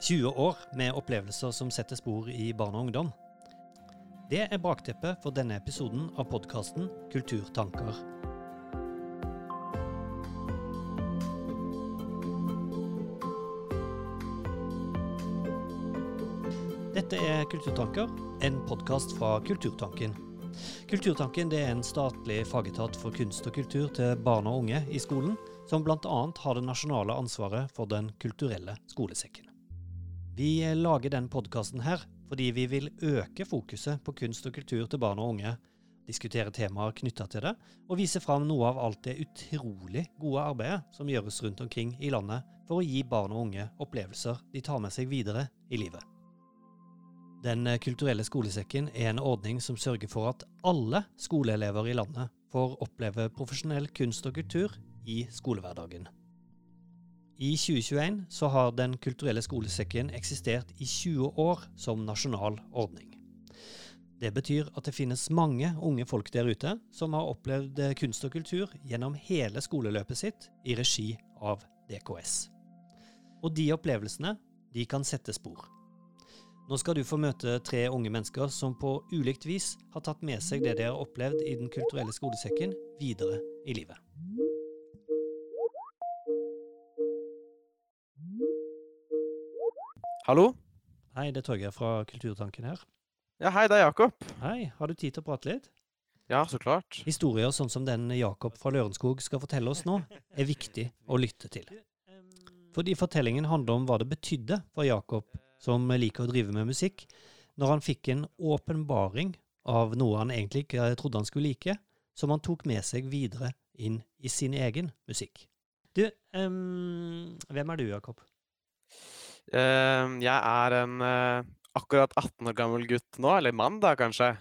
20 år med opplevelser som setter spor i barn og ungdom. Det er bakteppet for denne episoden av podkasten Kulturtanker. Dette er Kulturtanker, en podkast fra Kulturtanken. Kulturtanken er en statlig fagetat for kunst og kultur til barn og unge i skolen, som bl.a. har det nasjonale ansvaret for Den kulturelle skolesekken. Vi lager den podkasten her fordi vi vil øke fokuset på kunst og kultur til barn og unge, diskutere temaer knytta til det, og vise fram noe av alt det utrolig gode arbeidet som gjøres rundt omkring i landet for å gi barn og unge opplevelser de tar med seg videre i livet. Den kulturelle skolesekken er en ordning som sørger for at alle skoleelever i landet får oppleve profesjonell kunst og kultur i skolehverdagen. I 2021 så har Den kulturelle skolesekken eksistert i 20 år som nasjonal ordning. Det betyr at det finnes mange unge folk der ute som har opplevd kunst og kultur gjennom hele skoleløpet sitt i regi av DKS. Og de opplevelsene, de kan sette spor. Nå skal du få møte tre unge mennesker som på ulikt vis har tatt med seg det de har opplevd i Den kulturelle skolesekken, videre i livet. Hallo? Hei, det er Torgeir fra Kulturtanken her. Ja, hei, det er Jakob. Hei, har du tid til å prate litt? Ja, så klart. Historier sånn som den Jakob fra Lørenskog skal fortelle oss nå, er viktig å lytte til. Fordi fortellingen handler om hva det betydde for Jakob, som liker å drive med musikk, når han fikk en åpenbaring av noe han egentlig ikke trodde han skulle like, som han tok med seg videre inn i sin egen musikk. Du, um, hvem er du, Jakob? Uh, jeg er en uh, akkurat 18 år gammel gutt nå, eller mann da, kanskje.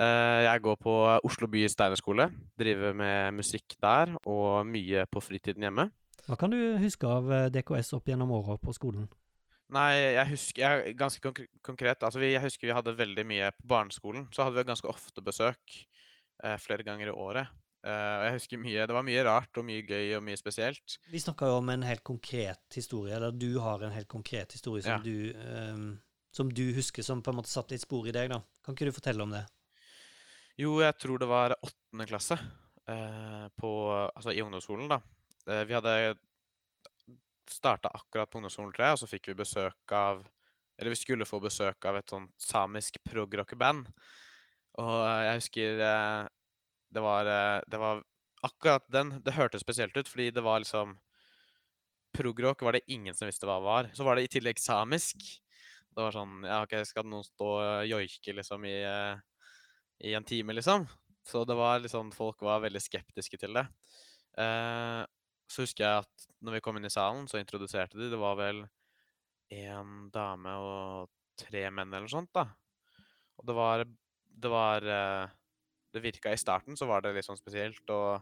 Uh, jeg går på Oslo by steinerskole, driver med musikk der, og mye på fritiden hjemme. Hva kan du huske av DKS opp gjennom åra på skolen? Nei, jeg husker jeg, ganske konk konkret altså vi, Jeg husker vi hadde veldig mye på barneskolen. Så hadde vi ganske ofte besøk. flere ganger i året. Uh, jeg husker mye, Det var mye rart og mye gøy og mye spesielt. Vi snakka jo om en helt konkret historie, eller du har en helt konkret historie som, ja. du, um, som du husker som på en måte satte litt spor i deg. da. Kan ikke du fortelle om det? Jo, jeg tror det var åttende klasse uh, på, altså i ungdomsskolen. da. Uh, vi hadde starta akkurat på ungdomsskolen, tror og så fikk vi besøk av Eller vi skulle få besøk av et sånt samisk prog-rockeband. Og jeg husker det var, eh, det var akkurat den Det hørtes spesielt ut, fordi det var liksom Progrock var det ingen som visste hva det var. Så var det i tillegg samisk. Det var sånn Ja, OK, skal noen stå og joike liksom i, eh, i en time, liksom? Så det var liksom Folk var veldig skeptiske til det. Eh, så husker jeg at når vi kom inn i salen, så introduserte de Det var vel én dame og tre menn eller sånt, da. Og det var Det var eh, det virka i starten, så var det litt sånn spesielt. Og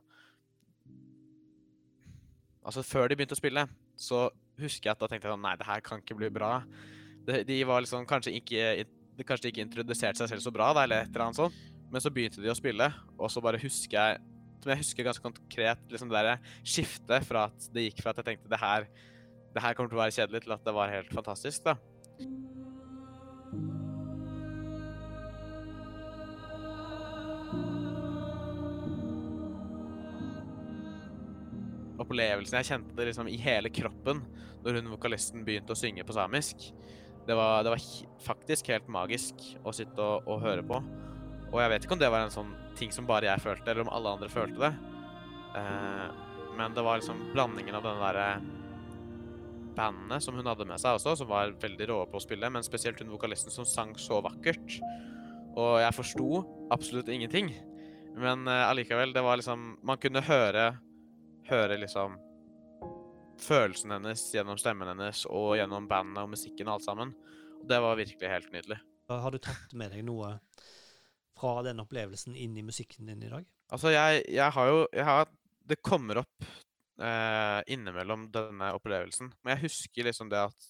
Altså, før de begynte å spille, så husker jeg at da tenkte jeg sånn Nei, det her kan ikke bli bra. De, de var liksom kanskje ikke de kanskje ikke introduserte seg selv så bra, da, eller et eller annet sånt. Men så begynte de å spille, og så bare husker jeg Som jeg husker ganske konkret, liksom det der skiftet fra at det gikk fra at jeg tenkte det her, det her kommer til å være kjedelig, til at det var helt fantastisk, da. Opplevelsen Jeg kjente det liksom i hele kroppen når hun vokalisten begynte å synge på samisk. Det var, det var faktisk helt magisk å sitte og, og, høre på. Og jeg vet ikke om det var en sånn ting som bare jeg følte, eller om alle andre følte det. Eh, men det var liksom blandingen av den derre bandet som hun hadde med seg også, som var veldig rå på å spille, men spesielt hun vokalisten som sang så vakkert. Og jeg forsto absolutt ingenting. Men uh, allikevel, det var liksom Man kunne høre høre liksom følelsen hennes gjennom stemmen hennes og gjennom bandet og musikken og alt sammen. Og det var virkelig helt nydelig. Har du tatt med deg noe fra den opplevelsen inn i musikken din i dag? Altså, jeg, jeg har jo jeg har, Det kommer opp eh, innimellom denne opplevelsen. Men jeg husker liksom det at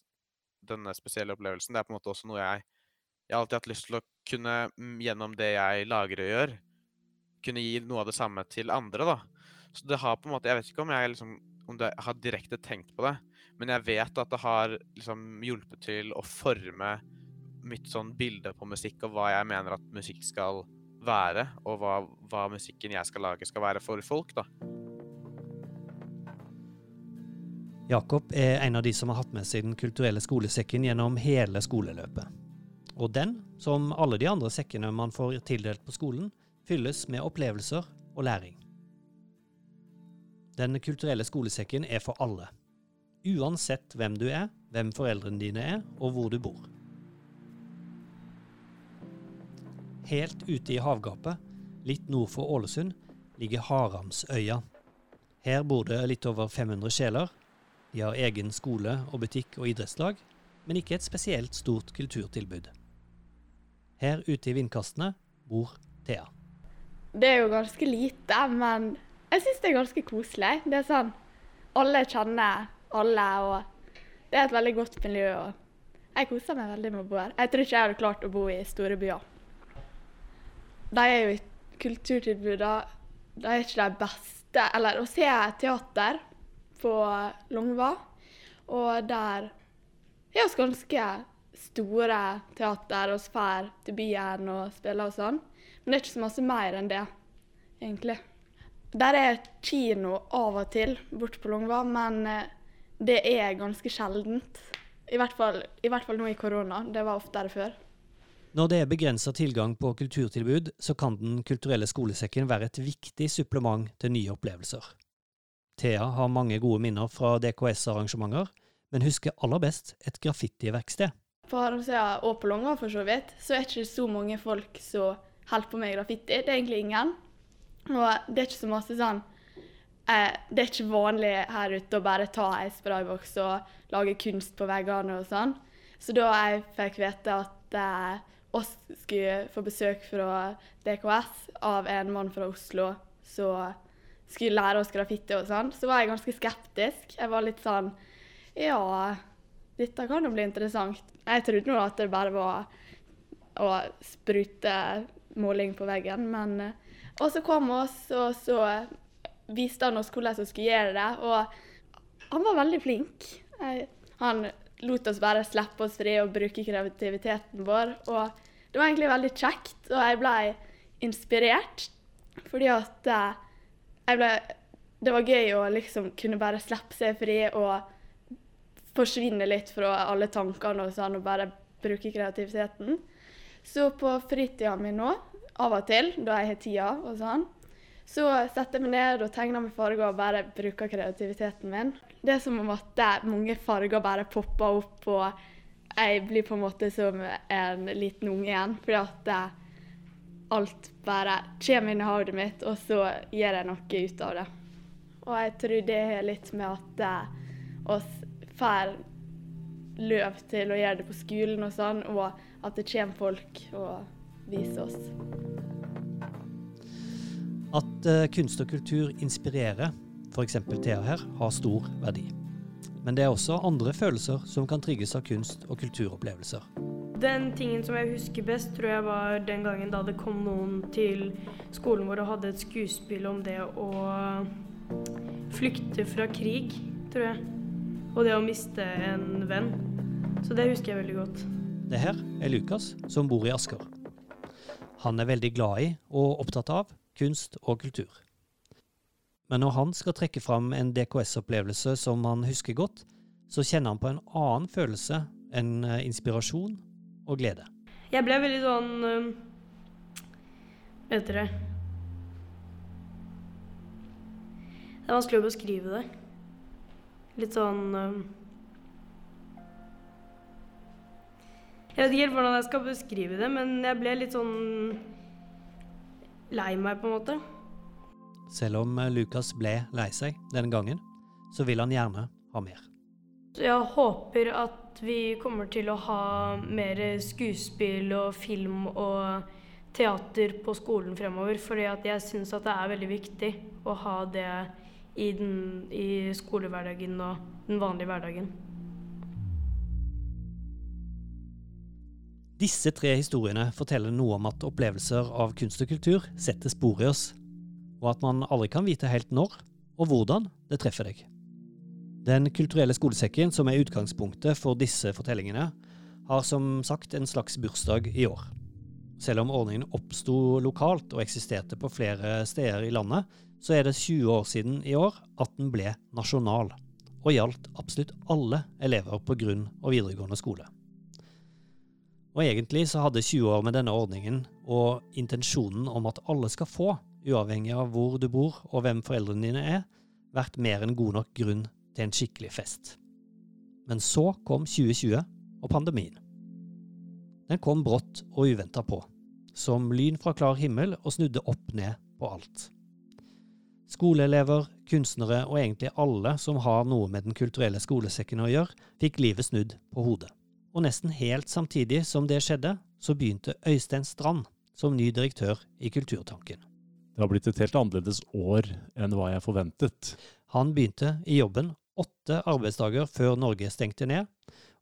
denne spesielle opplevelsen Det er på en måte også noe jeg Jeg har alltid hatt lyst til å kunne, gjennom det jeg lager og gjør, kunne gi noe av det samme til andre, da. Så det har på en måte Jeg vet ikke om jeg liksom om det, har direkte tenkt på det, Men jeg vet at det har liksom hjulpet til å forme mitt sånn bilde på musikk, og hva jeg mener at musikk skal være, og hva, hva musikken jeg skal lage, skal være for folk, da. Jakob er en av de som har hatt med seg Den kulturelle skolesekken gjennom hele skoleløpet. Og den, som alle de andre sekkene man får tildelt på skolen, fylles med opplevelser og læring. Den kulturelle skolesekken er for alle. Uansett hvem du er, hvem foreldrene dine er, og hvor du bor. Helt ute i havgapet, litt nord for Ålesund, ligger Haramsøya. Her bor det litt over 500 sjeler. De har egen skole og butikk og idrettslag, men ikke et spesielt stort kulturtilbud. Her ute i vindkastene bor Thea. Det er jo ganske lite, men jeg syns det er ganske koselig. Det er sånn Alle kjenner alle, og det er et veldig godt miljø. og Jeg koser meg veldig med å bo her. Jeg tror ikke jeg hadde klart å bo i store byer. De er jo i kulturtilbudene De er ikke de beste. Eller å se teater på Longva, og der er oss ganske store teater og drar til byen og spiller og sånn. Men det er ikke så masse mer enn det, egentlig. Der er kino av og til borte på Longva, men eh, det er ganske sjeldent. I hvert, fall, I hvert fall nå i korona. Det var oftere før. Når det er begrensa tilgang på kulturtilbud, så kan Den kulturelle skolesekken være et viktig supplement til nye opplevelser. Thea har mange gode minner fra DKS-arrangementer, men husker aller best et graffitiverksted. På Haramsøya og på Longva for så vidt, så er det ikke så mange folk som holder på med graffiti. Det er egentlig ingen. Og det er ikke så masse sånn eh, Det er ikke vanlig her ute å bare ta ei sprayboks og lage kunst på veggene og sånn. Så da jeg fikk vite at eh, oss skulle få besøk fra DKS av en mann fra Oslo som skulle lære oss graffiti og sånn, så var jeg ganske skeptisk. Jeg var litt sånn Ja, dette kan jo bli interessant. Jeg trodde nå at det bare var å sprute måling på veggen, men eh, Og så kom oss, og så viste han oss hvordan vi skulle gjøre det, og han var veldig flink. Han lot oss bare slippe oss fri og bruke kreativiteten vår, og det var egentlig veldig kjekt, og jeg ble inspirert, fordi at eh, jeg ble Det var gøy å liksom kunne bare slippe seg fri og forsvinne litt fra alle tankene og sånn, og bare bruke kreativiteten. Så på fritida mi nå, av og til, da jeg har tida og sånn, så setter jeg meg ned og tegner med farger og bare bruker kreativiteten min. Det er som om at mange farger bare popper opp, og jeg blir på en måte som en liten unge igjen. Fordi at alt bare kommer inn i hodet mitt, og så gjør jeg noe ut av det. Og jeg tror det er litt med at eh, oss får løp til å gjøre det på skolen og sånn, og at det kommer folk og viser oss. At uh, kunst og kultur inspirerer, f.eks. Thea her, har stor verdi. Men det er også andre følelser som kan trigges av kunst- og kulturopplevelser. Den tingen som jeg husker best, tror jeg var den gangen da det kom noen til skolen vår og hadde et skuespill om det å flykte fra krig, tror jeg. Og det å miste en venn. Så det husker jeg veldig godt. Det her er Lukas, som bor i Asker. Han er veldig glad i og opptatt av kunst og kultur. Men når han skal trekke fram en DKS-opplevelse som han husker godt, så kjenner han på en annen følelse enn eh, inspirasjon og glede. Jeg ble veldig sånn øh, Vet dere Det er vanskelig å beskrive det. Litt sånn Jeg vet ikke helt hvordan jeg skal beskrive det, men jeg ble litt sånn lei meg, på en måte. Selv om eh, Lukas ble lei seg denne gangen, så vil han gjerne ha mer. Jeg håper at vi kommer til å ha mer skuespill og film og teater på skolen fremover. Fordi jeg syns at det er veldig viktig å ha det i, den, i skolehverdagen og den vanlige hverdagen. Disse tre historiene forteller noe om at opplevelser av kunst og kultur setter spor i oss, og at man aldri kan vite helt når og hvordan det treffer deg. Den kulturelle skolesekken, som er utgangspunktet for disse fortellingene, har som sagt en slags bursdag i år. Selv om ordningen oppsto lokalt og eksisterte på flere steder i landet, så er det 20 år siden i år at den ble nasjonal, og gjaldt absolutt alle elever på grunn- og videregående skole. Og egentlig så hadde 20 år med denne ordningen og intensjonen om at alle skal få, uavhengig av hvor du bor og hvem foreldrene dine er, vært mer enn god nok grunn til en skikkelig fest. Men så kom 2020 og pandemien. Den kom brått og uventa på, som lyn fra klar himmel og snudde opp ned på alt. Skoleelever, kunstnere og egentlig alle som har noe med Den kulturelle skolesekken å gjøre, fikk livet snudd på hodet. Og nesten helt samtidig som det skjedde, så begynte Øystein Strand som ny direktør i Kulturtanken. Det har blitt et helt annerledes år enn hva jeg forventet. Han begynte i jobben åtte arbeidsdager før Norge stengte ned,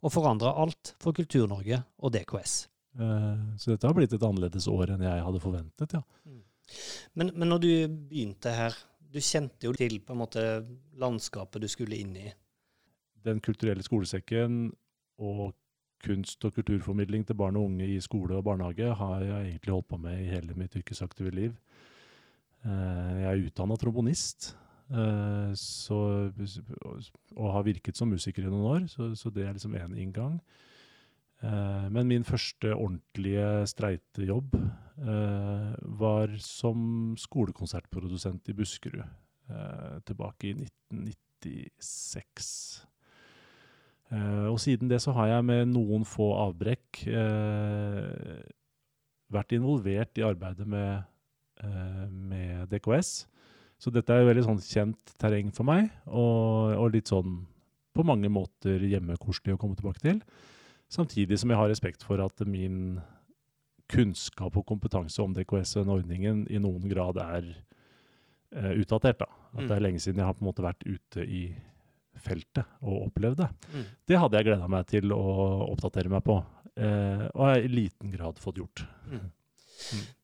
og forandra alt for Kultur-Norge og DKS. Eh, Så dette har blitt et annerledes år enn jeg hadde forventet, ja. Men, men når du begynte her, du kjente jo til på en måte landskapet du skulle inn i. Den kulturelle skolesekken og kunst- og kulturformidling til barn og unge i skole og barnehage har jeg egentlig holdt på med i hele mitt yrkesaktive liv. Eh, Jeg er utdanna trombonist, eh, så, og har virket som musiker i noen år, så, så det er liksom én inngang. Eh, Men min første ordentlige streite jobb var som skolekonsertprodusent i Buskerud tilbake i 1996. Eh, og siden det så har jeg med noen få avbrekk uh, vært involvert i arbeidet med, uh, med DKS. Så dette er jo veldig sånn kjent terreng for meg, og, og litt sånn på mange måter hjemmekoselig å komme tilbake til. Samtidig som jeg har respekt for at min kunnskap og kompetanse om DKS og ordningen i noen grad er utdatert. da. At Mm. det er lenge siden jeg har på en måte vært ute i feltet og opplevd det. Mm. Det hadde jeg gleda meg til å oppdatere meg på, eh, og har i liten grad fått gjort. Mm.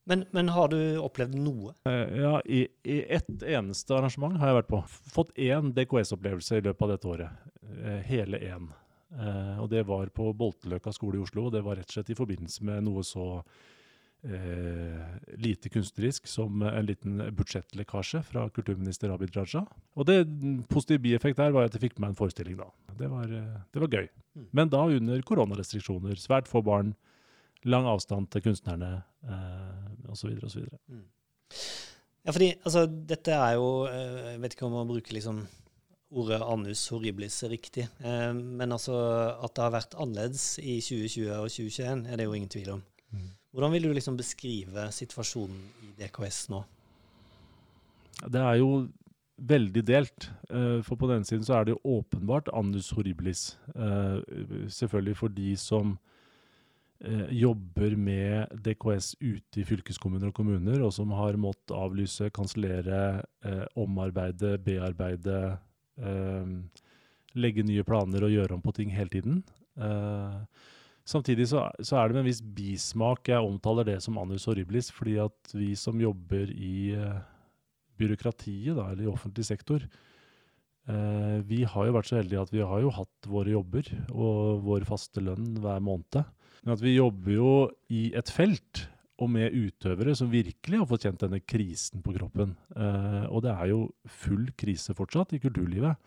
Men, men har du opplevd noe? Eh, ja, i, I ett eneste arrangement har jeg vært på. Fått én DKS-opplevelse i løpet av dette året. Eh, hele én. Eh, og det var på Bolteløkka skole i Oslo, og det var rett og slett i forbindelse med noe så eh, lite kunstnerisk som en liten budsjettlekkasje fra kulturminister Abid Raja. Og det positive bieffekt der var at jeg fikk med meg en forestilling da. Det var, eh, det var gøy. Mm. Men da under koronarestriksjoner. Svært få barn. Lang avstand til kunstnerne eh, osv. osv. Mm. Ja, fordi altså, dette er jo eh, Jeg vet ikke om man bruker liksom ordet anus horribilis riktig, eh, men altså at det har vært annerledes i 2020 og 2021, er det jo ingen tvil om. Hvordan vil du liksom beskrive situasjonen i DKS nå? Det er jo veldig delt. eh, For på den siden så er det jo åpenbart annus horribilis. eh, Selvfølgelig for de som eh, jobber med DKS ute i fylkeskommuner og kommuner, og som har måttet avlyse, kansellere, omarbeide, bearbeide, legge nye planer og gjøre om på ting hele tiden. Samtidig så, så er det med en viss bismak jeg omtaler det som annus horribilis, fordi at vi som jobber i uh, byråkratiet, da, eller i offentlig sektor, uh, vi har jo vært så heldige at vi har jo hatt våre jobber og vår faste lønn hver måned. Men at vi jobber jo i et felt og med utøvere som virkelig har fått kjent denne krisen på kroppen. Uh, og det er jo full krise fortsatt i kulturlivet.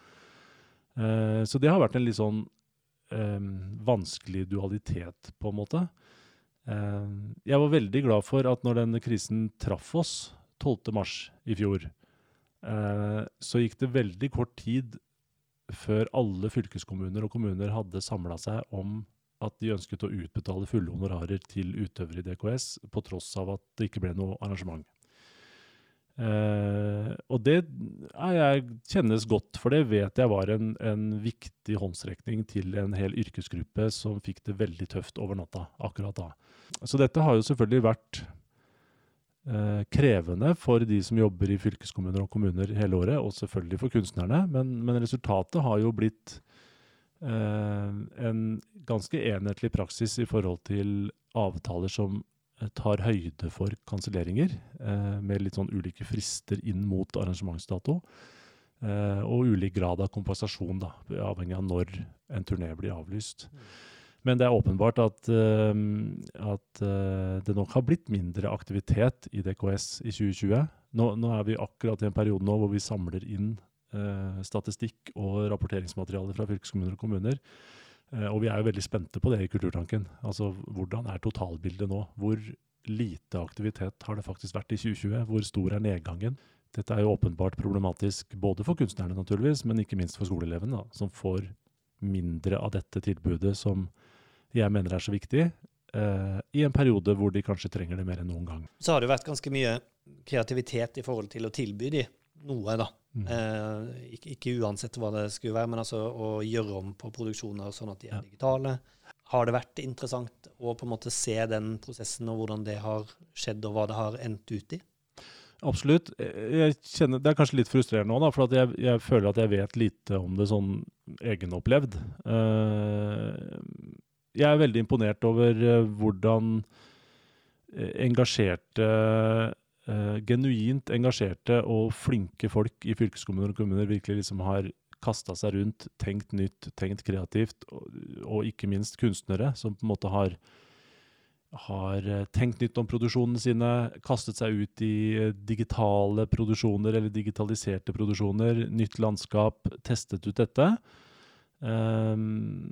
Uh, så det har vært en litt sånn vanskelig dualitet, på en måte. Eh, jeg var veldig glad for at når denne krisen traff oss 12. mars i fjor, eh, så gikk det veldig kort tid før alle fylkeskommuner og kommuner hadde samla seg om at de ønsket å utbetale fulle honorarer til utøvere i DKS, på tross av at det ikke ble noe arrangement. Eh, og det jeg kjennes godt, for det vet jeg var en, en viktig håndsrekning til en hel yrkesgruppe som fikk det veldig tøft over natta akkurat da. Så dette har jo selvfølgelig vært eh, krevende for de som jobber i fylkeskommuner og kommuner hele året, og selvfølgelig for kunstnerne, men, men resultatet har jo blitt eh, en ganske enhetlig praksis i forhold til avtaler som tar høyde for kanselleringer, eh, med litt sånn ulike frister inn mot arrangementsdato. Eh, og ulik grad av kompensasjon, da, avhengig av når en turné blir avlyst. Men det er åpenbart at, uh, at uh, det nok har blitt mindre aktivitet i DKS i 2020. Nå, nå er vi akkurat i en periode nå hvor vi samler inn uh, statistikk og rapporteringsmateriale fra fylkeskommuner og kommuner. Eh, og vi er jo veldig spente på det i Kulturtanken. Altså hvordan er totalbildet nå? Hvor lite aktivitet har det faktisk vært i 2020? Hvor stor er nedgangen? Dette er jo åpenbart problematisk både for kunstnerne, naturligvis, men ikke minst for skoleelevene, da, som får mindre av dette tilbudet som jeg mener er så viktig, eh, i en periode hvor de kanskje trenger det mer enn noen gang. Så har det vært ganske mye kreativitet i forhold til å tilby de noe, da. Mm. Eh, ikke, ikke uansett hva det skulle være, men altså å gjøre om på produksjoner sånn at de er Ja. digitale. Har det vært interessant å på en måte se den prosessen og hvordan det har skjedd, og hva det har endt ut i? Absolutt. Jeg kjenner, det er kanskje litt frustrerende da, for at jeg, jeg føler at jeg vet lite om det sånn egenopplevd. Eh, jeg er veldig imponert over eh, hvordan eh, engasjerte eh, Genuint engasjerte og flinke folk i fylkeskommuner og kommuner virkelig liksom har kasta seg rundt, tenkt nytt, tenkt kreativt, og, og ikke minst kunstnere som på en måte har har eh, tenkt nytt om produksjonene sine, kastet seg ut i eh, digitale produksjoner eller digitaliserte produksjoner, nytt landskap, testet ut dette. Ehm,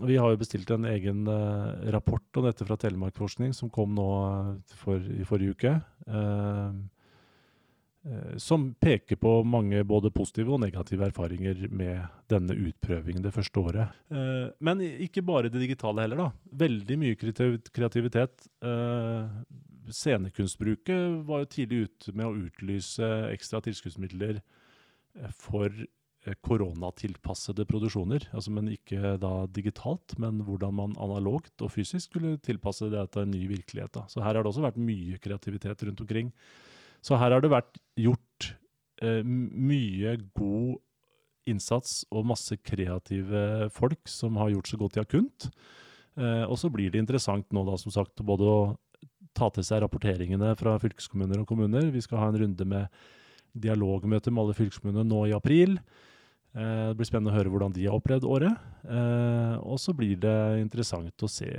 vi har jo bestilt en egen eh, rapport om dette fra Telemarkforskning, som kom nå eh, for, i forrige uke. Ehm, eh, som peker på mange både positive og negative erfaringer med denne utprøvingen det første året. Eh, men ikke bare det digitale heller, da. Veldig mye kreativitet. Scenekunstbruket var jo tidlig ute med å utlyse ekstra tilskuddsmidler for koronatilpassede produksjoner. Altså, men ikke da digitalt, men hvordan man analogt og fysisk skulle tilpasse det til en ny virkelighet. Da. Så her har det også vært mye kreativitet rundt omkring. Så her har det vært gjort eh, mye god innsats og masse kreative folk som har gjort så godt de har kunnet. Eh, og så blir det interessant nå da, som sagt, både å ta til seg rapporteringene fra fylkeskommuner og kommuner. Vi skal ha en runde med dialogmøter med alle fylkeskommunene nå i april. Eh, det blir spennende å høre hvordan de har opplevd året. Eh, og så blir det interessant å se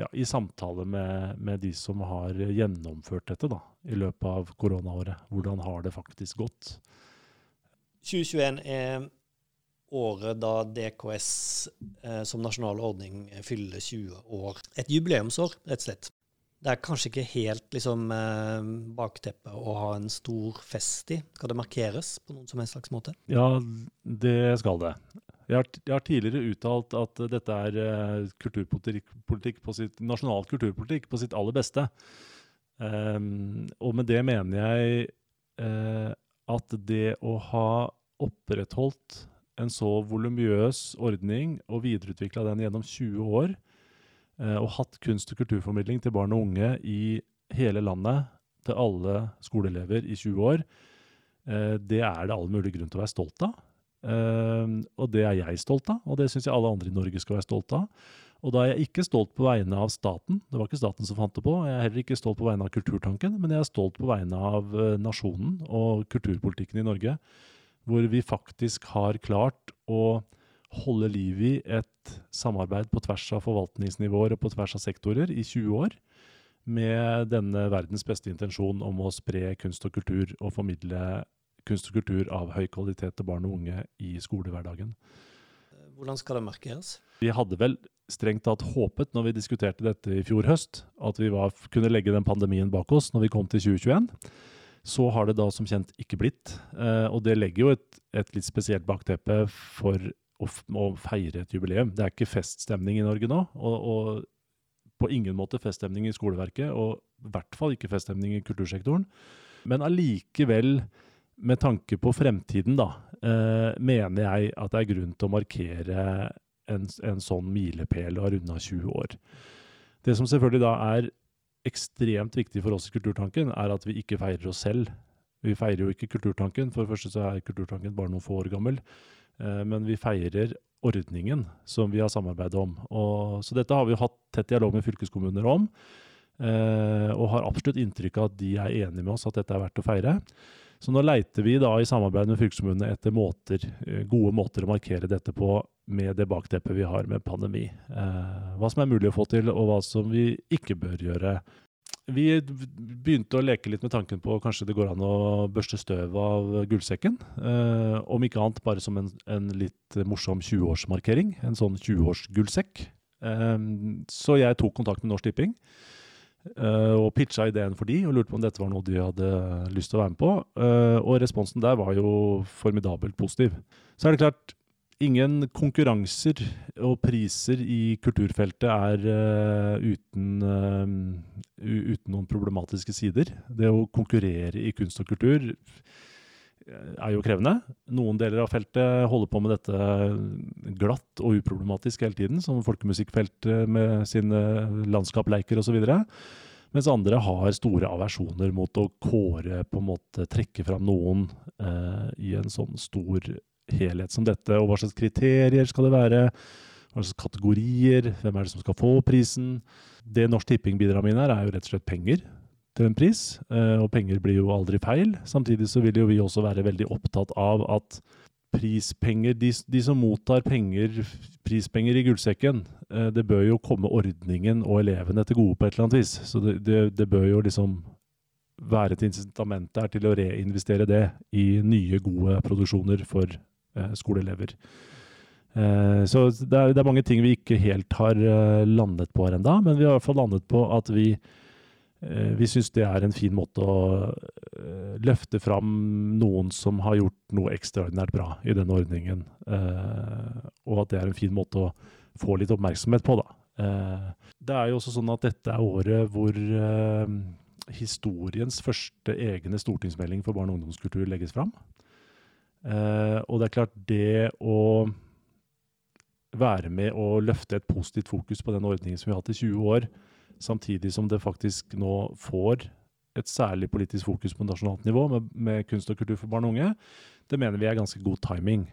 ja, i samtale med, med de som har gjennomført dette da, i løpet av koronaåret. Hvordan har det faktisk gått? 2021 er året da DKS eh, som nasjonal ordning fyller 20 år. Et jubileumsår, rett og slett. Det er kanskje ikke helt liksom, eh, bakteppe å ha en stor fest i. Skal det markeres på noen som helst slags måte? Ja, det skal det. Jeg har, jeg har tidligere uttalt at dette er eh, kulturpolitikk politikk på sitt, nasjonal kulturpolitikk på sitt aller beste. Um, og med det mener jeg eh, at det å ha opprettholdt en så volumiøs ordning og videreutvikla den gjennom 20 år, og hatt kunst- og kulturformidling til barn og unge i hele landet, til alle skoleelever i 20 år, eh, det er det all mulig grunn til å være stolt av. Eh, og det er jeg stolt av, og det syns jeg alle andre i Norge skal være stolt av. Og da er jeg ikke stolt på vegne av staten, det var ikke staten som fant det på. Jeg er heller ikke stolt på vegne av Kulturtanken, men jeg er stolt på vegne av eh, nasjonen og kulturpolitikken i Norge, hvor vi faktisk har klart å holde liv i et samarbeid på tvers av forvaltningsnivåer og på tvers av sektorer i 20 år, med denne verdens beste intensjon om å spre kunst og kultur og formidle kunst og kultur av høy kvalitet til barn og unge i skolehverdagen. Hvordan skal det markeres? Vi hadde vel strengt tatt håpet når vi diskuterte dette i fjor høst, at vi var, kunne legge den pandemien bak oss når vi kom til 2021. Så har det da som kjent ikke blitt. Eh, og det legger jo et, et litt spesielt bakteppe for å, feire et jubileum. Det er ikke feststemning i Norge nå, og, og på ingen måte feststemning i skoleverket, og i hvert fall ikke feststemning i kultursektoren. Men allikevel, med tanke på fremtiden, da, eh, mener jeg at det er grunn til å markere en, en sånn milepæl og ha runda 20 år. Det som selvfølgelig da er ekstremt viktig for oss i Kulturtanken, er at vi ikke feirer oss selv. Vi feirer jo ikke Kulturtanken. For det første så er Kulturtanken bare noen få år gammel. Eh, men vi feirer ordningen som vi har samarbeidet om. Og, så dette har vi hatt tett dialog med fylkeskommuner om. Eh, og har absolutt inntrykk av at de er enige med oss at dette er verdt å feire. Så nå leiter vi da i samarbeid med fylkeskommunene etter måter, eh, gode måter å markere dette på med det bakteppet vi har med pandemi. Hva som er mulig å få til, og hva som vi ikke bør gjøre. Vi begynte å leke litt med tanken på kanskje det går an å børste støv av gullsekken. Eh, om ikke annet bare som en, en litt morsom 20-årsmarkering. En sånn 20-årsgullsekk. Eh, så jeg tok kontakt med Norsk Tipping. eh, og pitcha ideen for de, og lurte på om dette var noe de hadde lyst til å være med på. Uh, og responsen der var jo formidabelt positiv. Så er det klart, ingen konkurranser og priser i kulturfeltet er uh, uten, uten noen problematiske sider. Det å konkurrere i kunst og kultur er jo krevende. Noen deler av feltet holder på med dette glatt og uproblematisk hele tiden, som folkemusikkfeltet med sine landskapleiker osv. Mens andre har store aversjoner mot å kåre, på en måte trekke fram noen eh, i en sånn stor helhet som dette. Og hva slags kriterier skal det være? Hva slags kategorier? Hvem er det som skal få prisen? Det Norsk Tipping bidrar med her, er jo rett og slett penger til en pris, eh, og penger blir jo aldri feil. Samtidig så vil jo vi også være veldig opptatt av at prispenger, de, de som mottar penger, prispenger i gullsekken, eh, det bør jo komme ordningen og elevene til gode på et eller annet vis. Så det, det, det bør jo liksom være et incitament der til å reinvestere det i nye, gode produksjoner for skoleelever. Eh, så det er, mange ting vi ikke helt har eh, landet på her ennå, men vi har i hvert fall landet på at vi Eh, vi syns det er en fin måte å eh, løfte fram noen som har gjort noe ekstraordinært bra i denne ordningen. Eh, og at det er en fin måte å få litt oppmerksomhet på, da. Det er jo også sånn at dette er året hvor historiens første egne stortingsmelding for barne- og ungdomskultur legges fram. Og det er klart, det å være med og løfte et positivt fokus på den ordningen som vi har hatt i 20 år, samtidig som det faktisk nå får et særlig politisk fokus på nasjonalt nivå med, med kunst og kultur for barn og unge, det mener vi er ganske god timing.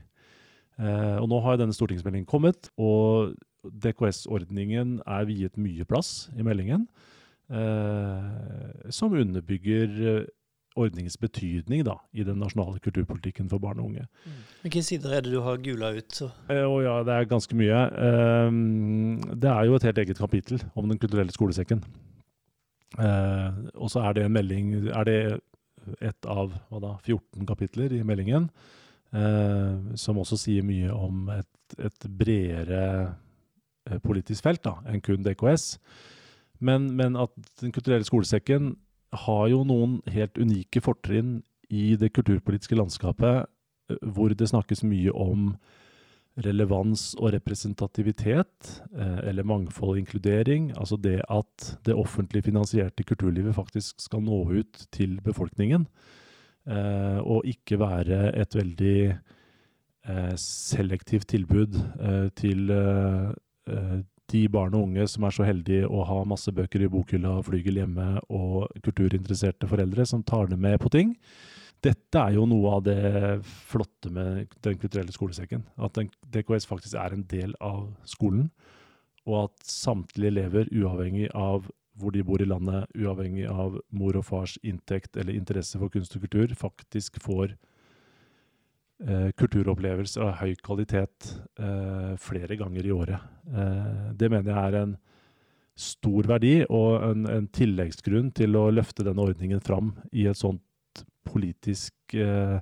Eh, og nå har denne stortingsmeldingen kommet, og DKS-ordningen er viet mye plass i meldingen. Eh, som underbygger ordningens betydning da, i den nasjonale kulturpolitikken for barn og unge. Mm. Hvilke sider er det du har gula ut? Så? Eh, ja, det er ganske mye. Eh, det er jo et helt eget kapittel om Den kulturelle skolesekken. Eh, og så er det en melding Er det et av da, 14 kapitler i meldingen uh, som også sier mye om et, et bredere uh, politisk felt da, enn kun DKS. Men, men at Den kulturelle skolesekken har jo noen helt unike fortrinn i det kulturpolitiske landskapet, eh, hvor det snakkes mye om relevans og representativitet, eh, eller mangfold og inkludering. Altså det at det offentlig finansierte kulturlivet faktisk skal nå ut til befolkningen. Eh, og ikke være et veldig selektivt tilbud til de barn og unge som er så heldige å ha masse bøker i bokhylla, flygel hjemme og kulturinteresserte foreldre som tar det med på ting. Dette er jo noe av det flotte med Den kulturelle skolesekken. At DKS faktisk er en del av skolen. Og at samtlige elever, uavhengig av hvor de bor i landet, uavhengig av mor og fars inntekt eller interesse for kunst og kultur, faktisk får eh, kulturopplevelser av høy kvalitet eh, flere ganger i året. Eh, det mener jeg er en stor verdi og en, en, tilleggsgrunn til å løfte denne ordningen fram i et sånt politisk eh,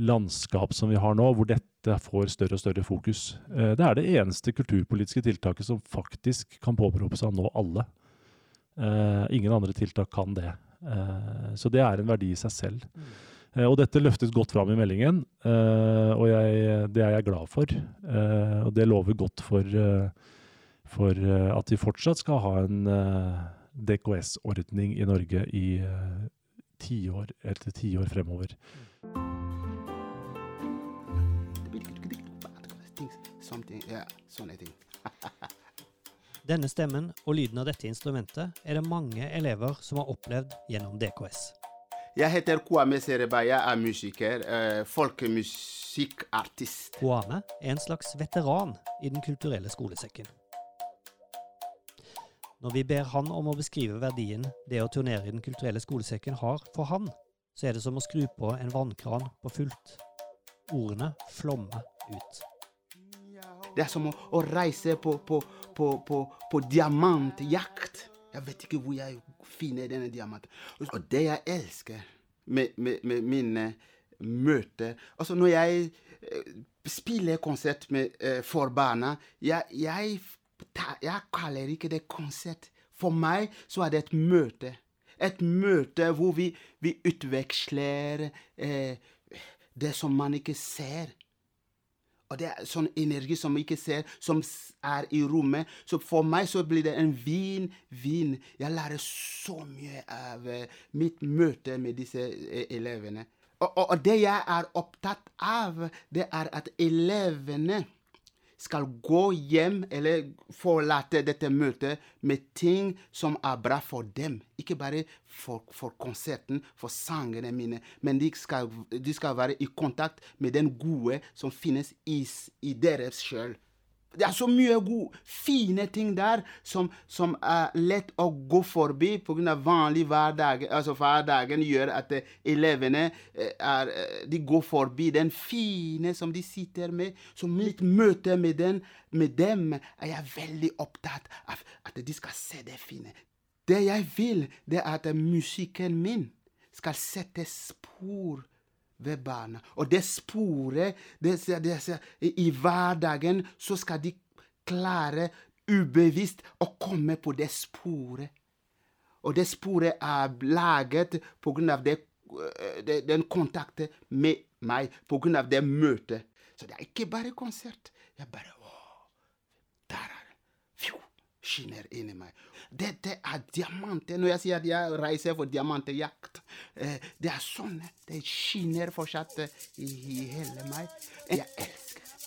landskap som vi har nå, hvor dette får større og større fokus. Eh, det er det eneste kulturpolitiske tiltaket som faktisk kan påberope seg å nå alle. Eh, ingen andre tiltak kan det. så det er en verdi i seg selv. Eh, og dette løftes godt fram i meldingen, eh, og jeg, det er jeg glad for. Eh, og det lover godt for, for at vi fortsatt skal ha en DKS-ordning i Norge i tiår etter tiår fremover. Denne stemmen og lyden av dette instrumentet er det mange elever som har opplevd gjennom DKS. Jeg heter Kwame Sereba. Jeg er musiker. Eh, folkemusikkartist. Kwame er en slags veteran i Den kulturelle skolesekken. Når vi ber han om å beskrive verdien det å turnere i Den kulturelle skolesekken har for han, så er det som å skru på en vannkran på fullt. Ordene flommer ut. Det er som å, å reise på, på, på, på, på diamantjakt. Jeg vet ikke hvor jeg finner denne diamanten. Og det jeg elsker med, med, med mine møter Altså, når jeg eh, spiller konsert med, eh, for barna jeg, jeg, jeg kaller ikke det konsert. For meg så er det et møte. Et møte hvor vi, vi utveksler eh, det som man ikke ser. Og det er sånn energi som vi ikke ser, som er i rommet. Så for meg så blir det en vin, vin. Jeg lærer så mye av eh, mitt møte med disse eh, elevene. Og, og, og det jeg er opptatt av, det er at elevene skal gå hjem eller forlate dette møtet med ting som er bra for dem. Ikke bare for, for konserten, for sangene mine, men de skal, de skal være i kontakt med den gode som finnes i, i deres sjøl. Det er så mye gode, fine ting der som, som er lett å gå forbi pga. vanlig hverdag. Altså hverdagen gjør at elevene eh, er, eh, de går forbi den fine som de sitter med. Så mitt møte med, den, med dem er jeg veldig opptatt av at de skal se det fine. Det jeg vil, det er at musikken min skal sette spor ved barna. Og det sporet det, det, det, I hverdagen så skal de klare ubevisst å komme på det sporet. Og det sporet er laget det, øh, det, den kontakten med meg, av det møtet. Så det er ikke bare konsert. Jeg bare Å, der er det. Fjo, skinner inni meg. Dette er diamanter. Når jeg sier at jeg reiser for diamantjakt, eh, det er sånn. Det skinner fortsatt eh, i, i hele meg. Jeg elsker det.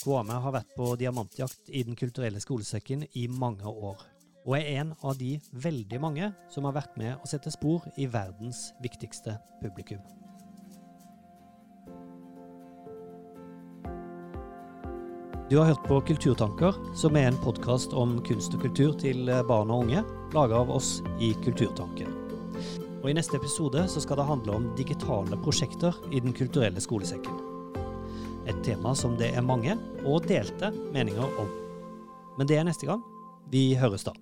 Kwame har vært på diamantjakt i Den kulturelle skolesekken i mange år, og er en av de veldig mange som har vært med å sette spor i verdens viktigste publikum. Du har hørt på Kulturtanker, som er en podkast om kunst og kultur til barn og unge, laga av oss i Kulturtanken. Og I neste episode så skal det handle om digitale prosjekter i Den kulturelle skolesekken. Et tema som det er mange og delte meninger om. Men det er neste gang. Vi høres da.